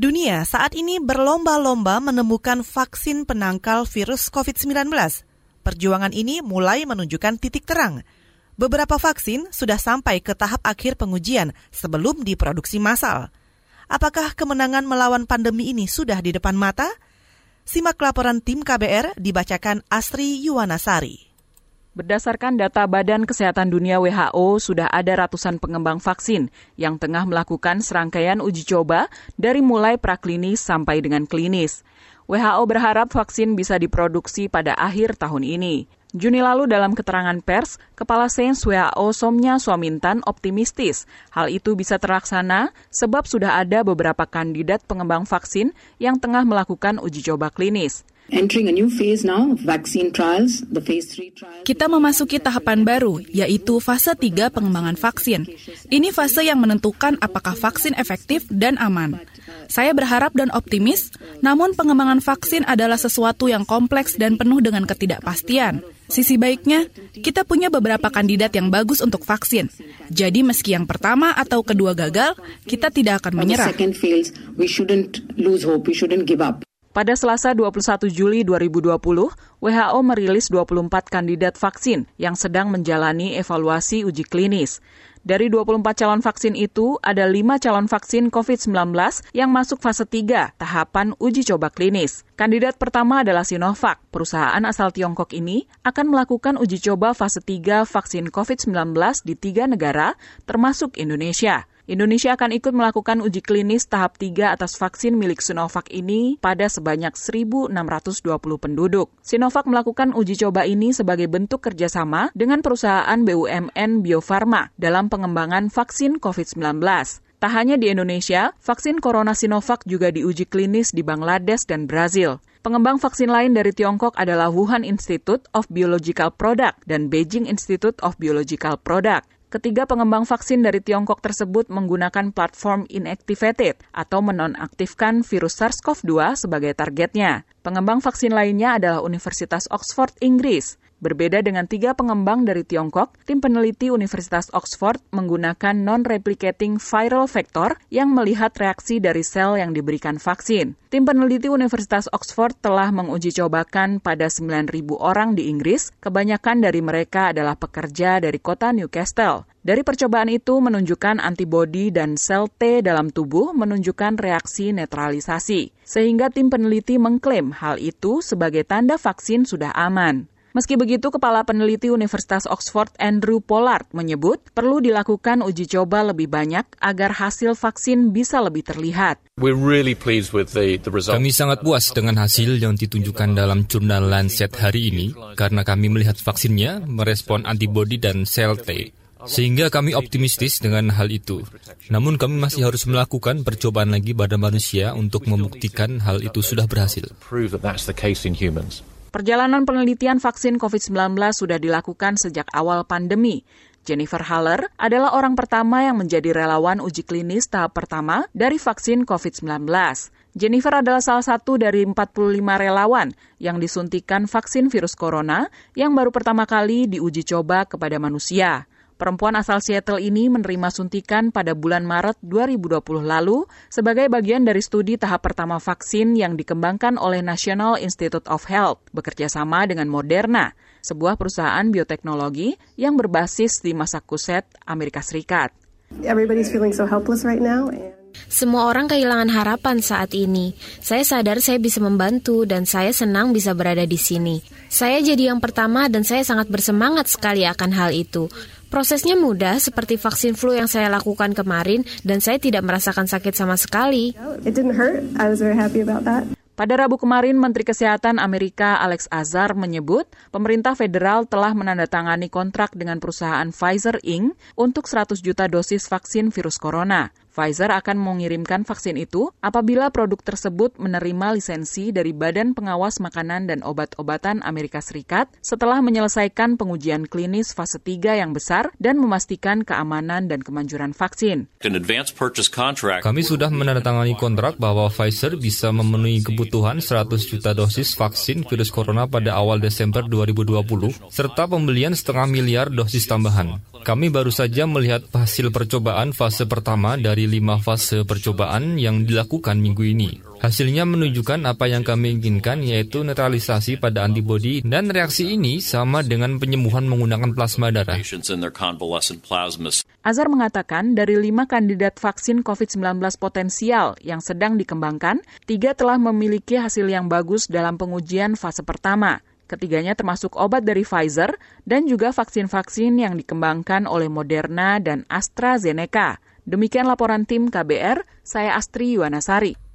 Dunia saat ini berlomba-lomba menemukan vaksin penangkal virus COVID-19. Perjuangan ini mulai menunjukkan titik terang. Beberapa vaksin sudah sampai ke tahap akhir pengujian sebelum diproduksi massal. Apakah kemenangan melawan pandemi ini sudah di depan mata? Simak laporan tim KBR dibacakan Asri Yuwanasari. Berdasarkan data Badan Kesehatan Dunia WHO, sudah ada ratusan pengembang vaksin yang tengah melakukan serangkaian uji coba dari mulai praklinis sampai dengan klinis. WHO berharap vaksin bisa diproduksi pada akhir tahun ini. Juni lalu dalam keterangan pers, Kepala Sains WHO Somnya Swamintan optimistis hal itu bisa terlaksana sebab sudah ada beberapa kandidat pengembang vaksin yang tengah melakukan uji coba klinis. Kita memasuki tahapan baru, yaitu fase 3 pengembangan vaksin. Ini fase yang menentukan apakah vaksin efektif dan aman. Saya berharap dan optimis, namun pengembangan vaksin adalah sesuatu yang kompleks dan penuh dengan ketidakpastian. Sisi baiknya, kita punya beberapa kandidat yang bagus untuk vaksin. Jadi meski yang pertama atau kedua gagal, kita tidak akan menyerah. Pada Selasa 21 Juli 2020, WHO merilis 24 kandidat vaksin yang sedang menjalani evaluasi uji klinis. Dari 24 calon vaksin itu, ada 5 calon vaksin COVID-19 yang masuk fase 3, tahapan uji coba klinis. Kandidat pertama adalah Sinovac. Perusahaan asal Tiongkok ini akan melakukan uji coba fase 3 vaksin COVID-19 di tiga negara, termasuk Indonesia. Indonesia akan ikut melakukan uji klinis tahap 3 atas vaksin milik Sinovac ini pada sebanyak 1.620 penduduk. Sinovac melakukan uji coba ini sebagai bentuk kerjasama dengan perusahaan BUMN Bio Farma dalam pengembangan vaksin COVID-19. Tak hanya di Indonesia, vaksin corona Sinovac juga diuji klinis di Bangladesh dan Brazil. Pengembang vaksin lain dari Tiongkok adalah Wuhan Institute of Biological Product dan Beijing Institute of Biological Product. Ketiga pengembang vaksin dari Tiongkok tersebut menggunakan platform inactivated atau menonaktifkan virus SARS-CoV-2 sebagai targetnya. Pengembang vaksin lainnya adalah Universitas Oxford, Inggris. Berbeda dengan tiga pengembang dari Tiongkok, tim peneliti Universitas Oxford menggunakan non-replicating viral vector yang melihat reaksi dari sel yang diberikan vaksin. Tim peneliti Universitas Oxford telah menguji cobakan pada 9.000 orang di Inggris, kebanyakan dari mereka adalah pekerja dari kota Newcastle. Dari percobaan itu menunjukkan antibodi dan sel T dalam tubuh menunjukkan reaksi netralisasi, sehingga tim peneliti mengklaim hal itu sebagai tanda vaksin sudah aman. Meski begitu, Kepala Peneliti Universitas Oxford Andrew Pollard menyebut perlu dilakukan uji coba lebih banyak agar hasil vaksin bisa lebih terlihat. Kami sangat puas dengan hasil yang ditunjukkan dalam jurnal Lancet hari ini karena kami melihat vaksinnya merespon antibodi dan sel T. Sehingga kami optimistis dengan hal itu. Namun kami masih harus melakukan percobaan lagi pada manusia untuk membuktikan hal itu sudah berhasil. Perjalanan penelitian vaksin COVID-19 sudah dilakukan sejak awal pandemi. Jennifer Haller adalah orang pertama yang menjadi relawan uji klinis tahap pertama dari vaksin COVID-19. Jennifer adalah salah satu dari 45 relawan yang disuntikan vaksin virus corona yang baru pertama kali diuji coba kepada manusia. Perempuan asal Seattle ini menerima suntikan pada bulan Maret 2020 lalu sebagai bagian dari studi tahap pertama vaksin yang dikembangkan oleh National Institute of Health bekerjasama dengan Moderna, sebuah perusahaan bioteknologi yang berbasis di Massachusetts, Amerika Serikat. Everybody's feeling so helpless right now. Semua orang kehilangan harapan saat ini. Saya sadar saya bisa membantu dan saya senang bisa berada di sini. Saya jadi yang pertama dan saya sangat bersemangat sekali akan hal itu. Prosesnya mudah seperti vaksin flu yang saya lakukan kemarin dan saya tidak merasakan sakit sama sekali. Pada Rabu kemarin, Menteri Kesehatan Amerika Alex Azar menyebut pemerintah federal telah menandatangani kontrak dengan perusahaan Pfizer Inc. untuk 100 juta dosis vaksin virus corona. Pfizer akan mengirimkan vaksin itu apabila produk tersebut menerima lisensi dari Badan Pengawas Makanan dan Obat-obatan Amerika Serikat setelah menyelesaikan pengujian klinis fase 3 yang besar dan memastikan keamanan dan kemanjuran vaksin. Kami sudah menandatangani kontrak bahwa Pfizer bisa memenuhi kebutuhan 100 juta dosis vaksin virus corona pada awal Desember 2020 serta pembelian setengah miliar dosis tambahan. Kami baru saja melihat hasil percobaan fase pertama dari dari lima fase percobaan yang dilakukan minggu ini. Hasilnya menunjukkan apa yang kami inginkan yaitu netralisasi pada antibodi dan reaksi ini sama dengan penyembuhan menggunakan plasma darah. Azhar mengatakan dari lima kandidat vaksin COVID-19 potensial yang sedang dikembangkan, tiga telah memiliki hasil yang bagus dalam pengujian fase pertama. Ketiganya termasuk obat dari Pfizer dan juga vaksin-vaksin yang dikembangkan oleh Moderna dan AstraZeneca. Demikian laporan tim KBR, saya Astri Yuwanasari.